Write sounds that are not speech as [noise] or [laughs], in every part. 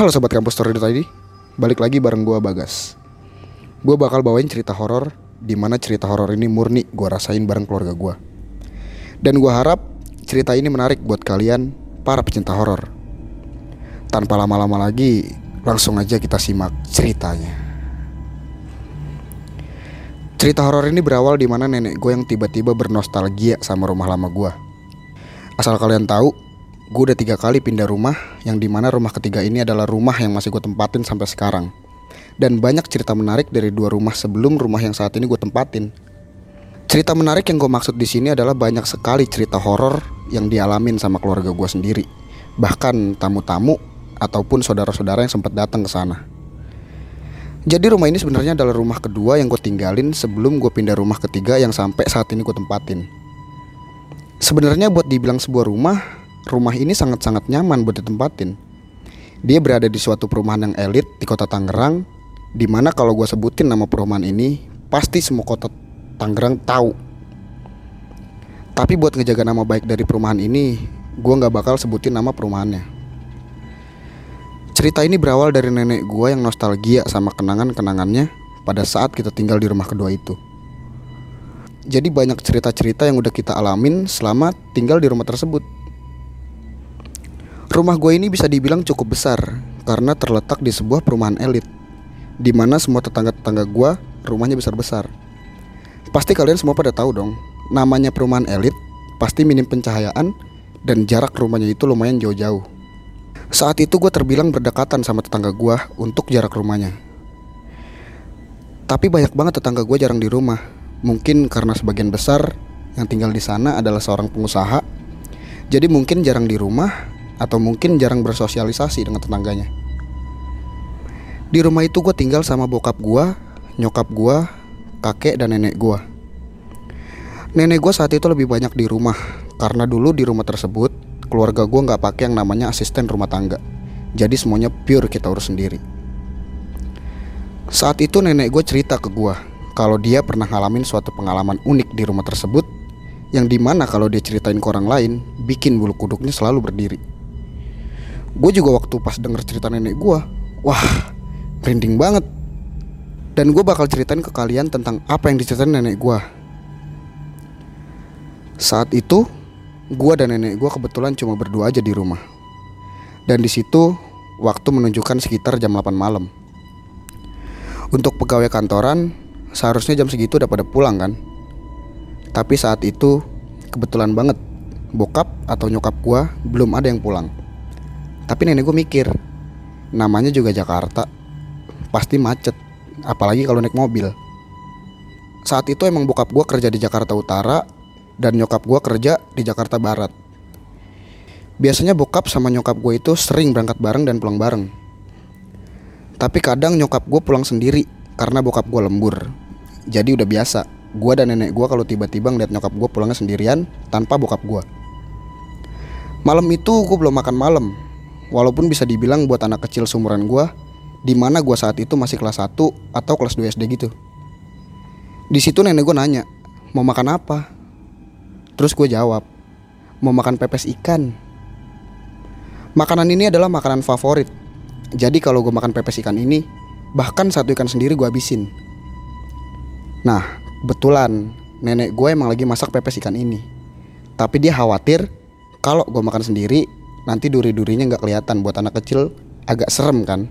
Halo sobat kampus story tadi, balik lagi bareng gua Bagas. Gua bakal bawain cerita horor di mana cerita horor ini murni gua rasain bareng keluarga gua. Dan gua harap cerita ini menarik buat kalian para pecinta horor. Tanpa lama-lama lagi, langsung aja kita simak ceritanya. Cerita horor ini berawal di mana nenek gue yang tiba-tiba bernostalgia sama rumah lama gue. Asal kalian tahu, gue udah tiga kali pindah rumah, yang di mana rumah ketiga ini adalah rumah yang masih gue tempatin sampai sekarang. Dan banyak cerita menarik dari dua rumah sebelum rumah yang saat ini gue tempatin. Cerita menarik yang gue maksud di sini adalah banyak sekali cerita horor yang dialamin sama keluarga gue sendiri, bahkan tamu-tamu ataupun saudara-saudara yang sempat datang ke sana. Jadi rumah ini sebenarnya adalah rumah kedua yang gue tinggalin sebelum gue pindah rumah ketiga yang sampai saat ini gue tempatin. Sebenarnya buat dibilang sebuah rumah, rumah ini sangat-sangat nyaman buat ditempatin. Dia berada di suatu perumahan yang elit di kota Tangerang, di mana kalau gue sebutin nama perumahan ini, pasti semua kota Tangerang tahu. Tapi buat ngejaga nama baik dari perumahan ini, gue nggak bakal sebutin nama perumahannya. Cerita ini berawal dari nenek gue yang nostalgia sama kenangan-kenangannya pada saat kita tinggal di rumah kedua itu. Jadi banyak cerita-cerita yang udah kita alamin selama tinggal di rumah tersebut. Rumah gue ini bisa dibilang cukup besar karena terletak di sebuah perumahan elit, di mana semua tetangga-tetangga gue rumahnya besar-besar. Pasti kalian semua pada tahu dong, namanya perumahan elit pasti minim pencahayaan dan jarak rumahnya itu lumayan jauh-jauh. Saat itu gue terbilang berdekatan sama tetangga gue untuk jarak rumahnya. Tapi banyak banget tetangga gue jarang di rumah. Mungkin karena sebagian besar yang tinggal di sana adalah seorang pengusaha. Jadi mungkin jarang di rumah atau mungkin jarang bersosialisasi dengan tetangganya. Di rumah itu gue tinggal sama bokap gue, nyokap gue, kakek dan nenek gue. Nenek gue saat itu lebih banyak di rumah karena dulu di rumah tersebut keluarga gue nggak pakai yang namanya asisten rumah tangga. Jadi semuanya pure kita urus sendiri. Saat itu nenek gue cerita ke gue kalau dia pernah ngalamin suatu pengalaman unik di rumah tersebut yang di mana kalau dia ceritain ke orang lain bikin bulu kuduknya selalu berdiri. Gue juga waktu pas denger cerita nenek gue, wah merinding banget. Dan gue bakal ceritain ke kalian tentang apa yang diceritain nenek gue. Saat itu, gue dan nenek gue kebetulan cuma berdua aja di rumah. Dan di situ waktu menunjukkan sekitar jam 8 malam. Untuk pegawai kantoran, seharusnya jam segitu udah pada pulang kan. Tapi saat itu kebetulan banget bokap atau nyokap gue belum ada yang pulang. Tapi nenek gue mikir, namanya juga Jakarta, pasti macet, apalagi kalau naik mobil. Saat itu emang bokap gue kerja di Jakarta Utara dan nyokap gue kerja di Jakarta Barat. Biasanya bokap sama nyokap gue itu sering berangkat bareng dan pulang bareng. Tapi kadang nyokap gue pulang sendiri karena bokap gue lembur. Jadi udah biasa, gue dan nenek gue kalau tiba-tiba ngeliat nyokap gue pulangnya sendirian tanpa bokap gue. Malam itu gue belum makan malam, walaupun bisa dibilang buat anak kecil seumuran gue, di mana gue saat itu masih kelas 1 atau kelas 2 SD gitu. Di situ nenek gue nanya, mau makan apa? Terus gue jawab, mau makan pepes ikan. Makanan ini adalah makanan favorit. Jadi kalau gue makan pepes ikan ini, bahkan satu ikan sendiri gue habisin. Nah, betulan nenek gue emang lagi masak pepes ikan ini. Tapi dia khawatir kalau gue makan sendiri, nanti duri-durinya nggak kelihatan buat anak kecil agak serem kan.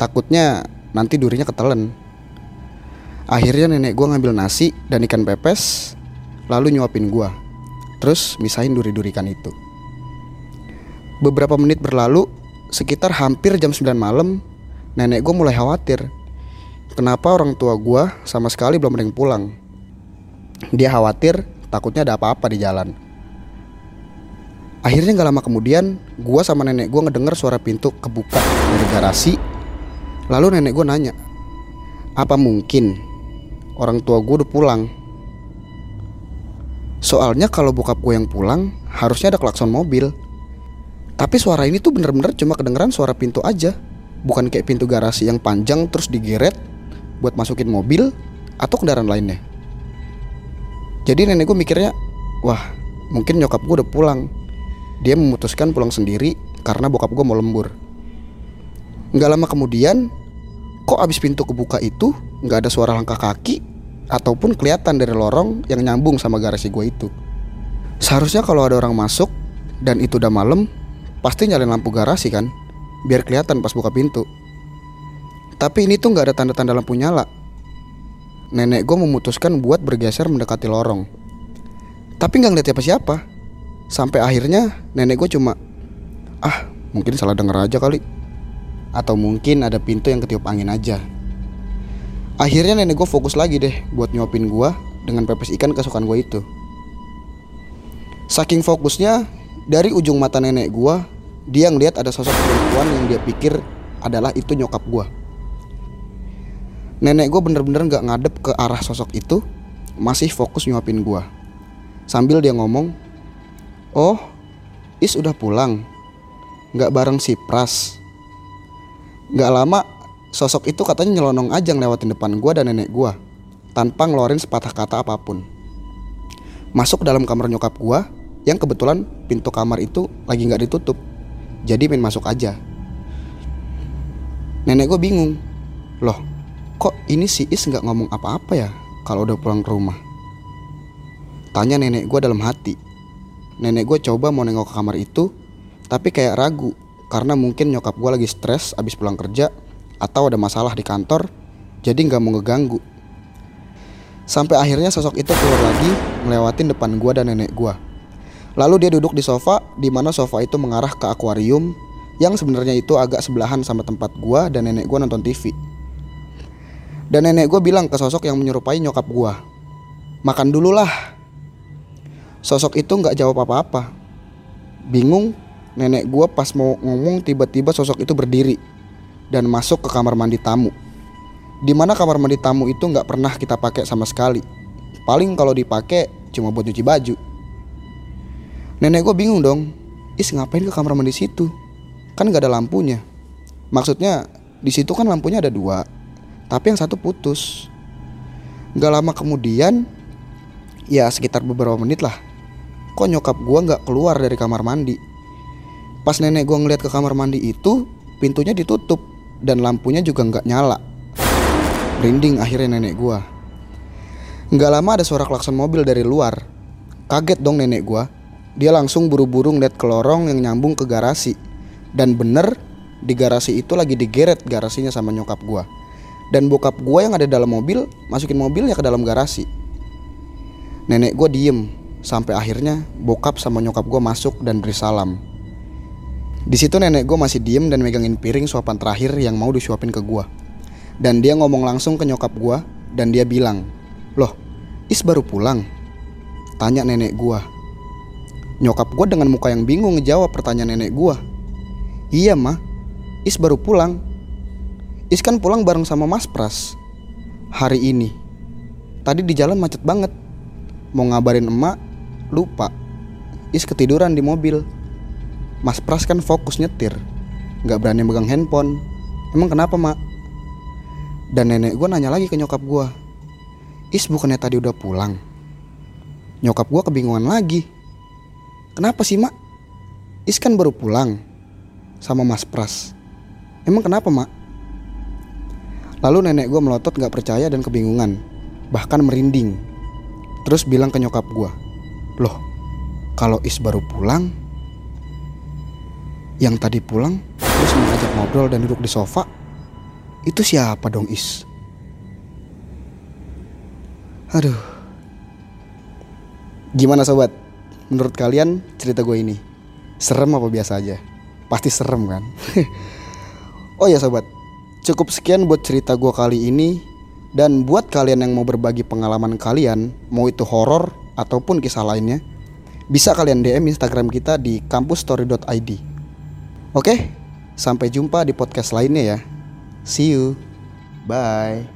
Takutnya nanti durinya ketelen. Akhirnya nenek gue ngambil nasi dan ikan pepes, lalu nyuapin gue. Terus misahin duri-duri ikan itu. Beberapa menit berlalu, sekitar hampir jam 9 malam, nenek gue mulai khawatir. Kenapa orang tua gue sama sekali belum ada yang pulang? Dia khawatir takutnya ada apa-apa di jalan. Akhirnya gak lama kemudian, gue sama nenek gue ngedenger suara pintu kebuka dari garasi. Lalu nenek gue nanya, apa mungkin orang tua gue udah pulang? Soalnya kalau bokap gue yang pulang, harusnya ada klakson mobil. Tapi suara ini tuh bener-bener cuma kedengeran suara pintu aja. Bukan kayak pintu garasi yang panjang terus digeret buat masukin mobil atau kendaraan lainnya. Jadi nenek gue mikirnya, wah mungkin nyokap gue udah pulang. Dia memutuskan pulang sendiri karena bokap gue mau lembur. Nggak lama kemudian, kok abis pintu kebuka itu nggak ada suara langkah kaki ataupun kelihatan dari lorong yang nyambung sama garasi gue itu. Seharusnya kalau ada orang masuk dan itu udah malam, pasti nyalain lampu garasi kan, biar kelihatan pas buka pintu. Tapi ini tuh nggak ada tanda-tanda lampu nyala. Nenek gue memutuskan buat bergeser mendekati lorong. Tapi nggak ngeliat siapa-siapa. Sampai akhirnya nenek gue cuma, ah mungkin salah denger aja kali atau mungkin ada pintu yang ketiup angin aja. Akhirnya nenek gue fokus lagi deh buat nyuapin gue dengan pepes ikan kesukaan gue itu. Saking fokusnya, dari ujung mata nenek gue, dia ngeliat ada sosok perempuan yang dia pikir adalah itu nyokap gue. Nenek gue bener-bener gak ngadep ke arah sosok itu, masih fokus nyuapin gue. Sambil dia ngomong, Oh, Is udah pulang, gak bareng si Pras. Gak lama sosok itu katanya nyelonong aja ngelewatin depan gue dan nenek gue tanpa ngeluarin sepatah kata apa pun. Masuk dalam kamar nyokap gue yang kebetulan pintu kamar itu lagi nggak ditutup. Jadi main masuk aja. Nenek gue bingung. Loh, kok ini si Is nggak ngomong apa-apa ya kalau udah pulang ke rumah? Tanya nenek gue dalam hati. Nenek gue coba mau nengok ke kamar itu, tapi kayak ragu karena mungkin nyokap gue lagi stres abis pulang kerja atau ada masalah di kantor jadi nggak mau ngeganggu. Sampai akhirnya sosok itu keluar lagi melewatin depan gue dan nenek gue lalu dia duduk di sofa di mana sofa itu mengarah ke akuarium yang sebenarnya itu agak sebelahan sama tempat gue dan nenek gue nonton TV dan nenek gue bilang ke sosok yang menyerupai nyokap gue makan dulu lah sosok itu nggak jawab apa-apa bingung nenek gue pas mau ngomong tiba-tiba sosok itu berdiri dan masuk ke kamar mandi tamu. Di mana kamar mandi tamu itu nggak pernah kita pakai sama sekali. Paling kalau dipakai cuma buat cuci baju. Nenek gue bingung dong, is ngapain ke kamar mandi situ? Kan nggak ada lampunya. Maksudnya di situ kan lampunya ada dua, tapi yang satu putus. Gak lama kemudian, ya sekitar beberapa menit lah, kok nyokap gue nggak keluar dari kamar mandi Pas nenek gue ngeliat ke kamar mandi itu, pintunya ditutup dan lampunya juga nggak nyala. Merinding akhirnya nenek gue. Nggak lama ada suara klakson mobil dari luar. Kaget dong nenek gue. Dia langsung buru-buru ngeliat ke lorong yang nyambung ke garasi. Dan bener, di garasi itu lagi digeret garasinya sama nyokap gue. Dan bokap gue yang ada dalam mobil, masukin mobilnya ke dalam garasi. Nenek gue diem, sampai akhirnya bokap sama nyokap gue masuk dan beri salam. Di situ nenek gue masih diem dan megangin piring suapan terakhir yang mau disuapin ke gue. Dan dia ngomong langsung ke nyokap gue dan dia bilang, Loh, Is baru pulang? Tanya nenek gue. Nyokap gue dengan muka yang bingung ngejawab pertanyaan nenek gue. Iya mah, Is baru pulang. Is kan pulang bareng sama Mas Pras. Hari ini. Tadi di jalan macet banget. Mau ngabarin emak, lupa. Is ketiduran di mobil. Mas Pras kan fokus nyetir Gak berani megang handphone Emang kenapa mak? Dan nenek gue nanya lagi ke nyokap gue Is bukannya tadi udah pulang Nyokap gue kebingungan lagi Kenapa sih mak? Is kan baru pulang Sama Mas Pras Emang kenapa mak? Lalu nenek gue melotot gak percaya dan kebingungan Bahkan merinding Terus bilang ke nyokap gue Loh, kalau Is baru pulang, yang tadi pulang terus mengajak ngobrol dan duduk di sofa itu siapa dong Is? Aduh. Gimana sobat? Menurut kalian cerita gue ini serem apa biasa aja? Pasti serem kan? [laughs] oh ya sobat, cukup sekian buat cerita gue kali ini dan buat kalian yang mau berbagi pengalaman kalian, mau itu horor ataupun kisah lainnya, bisa kalian DM Instagram kita di kampusstory.id. Oke, sampai jumpa di podcast lainnya ya. See you. Bye.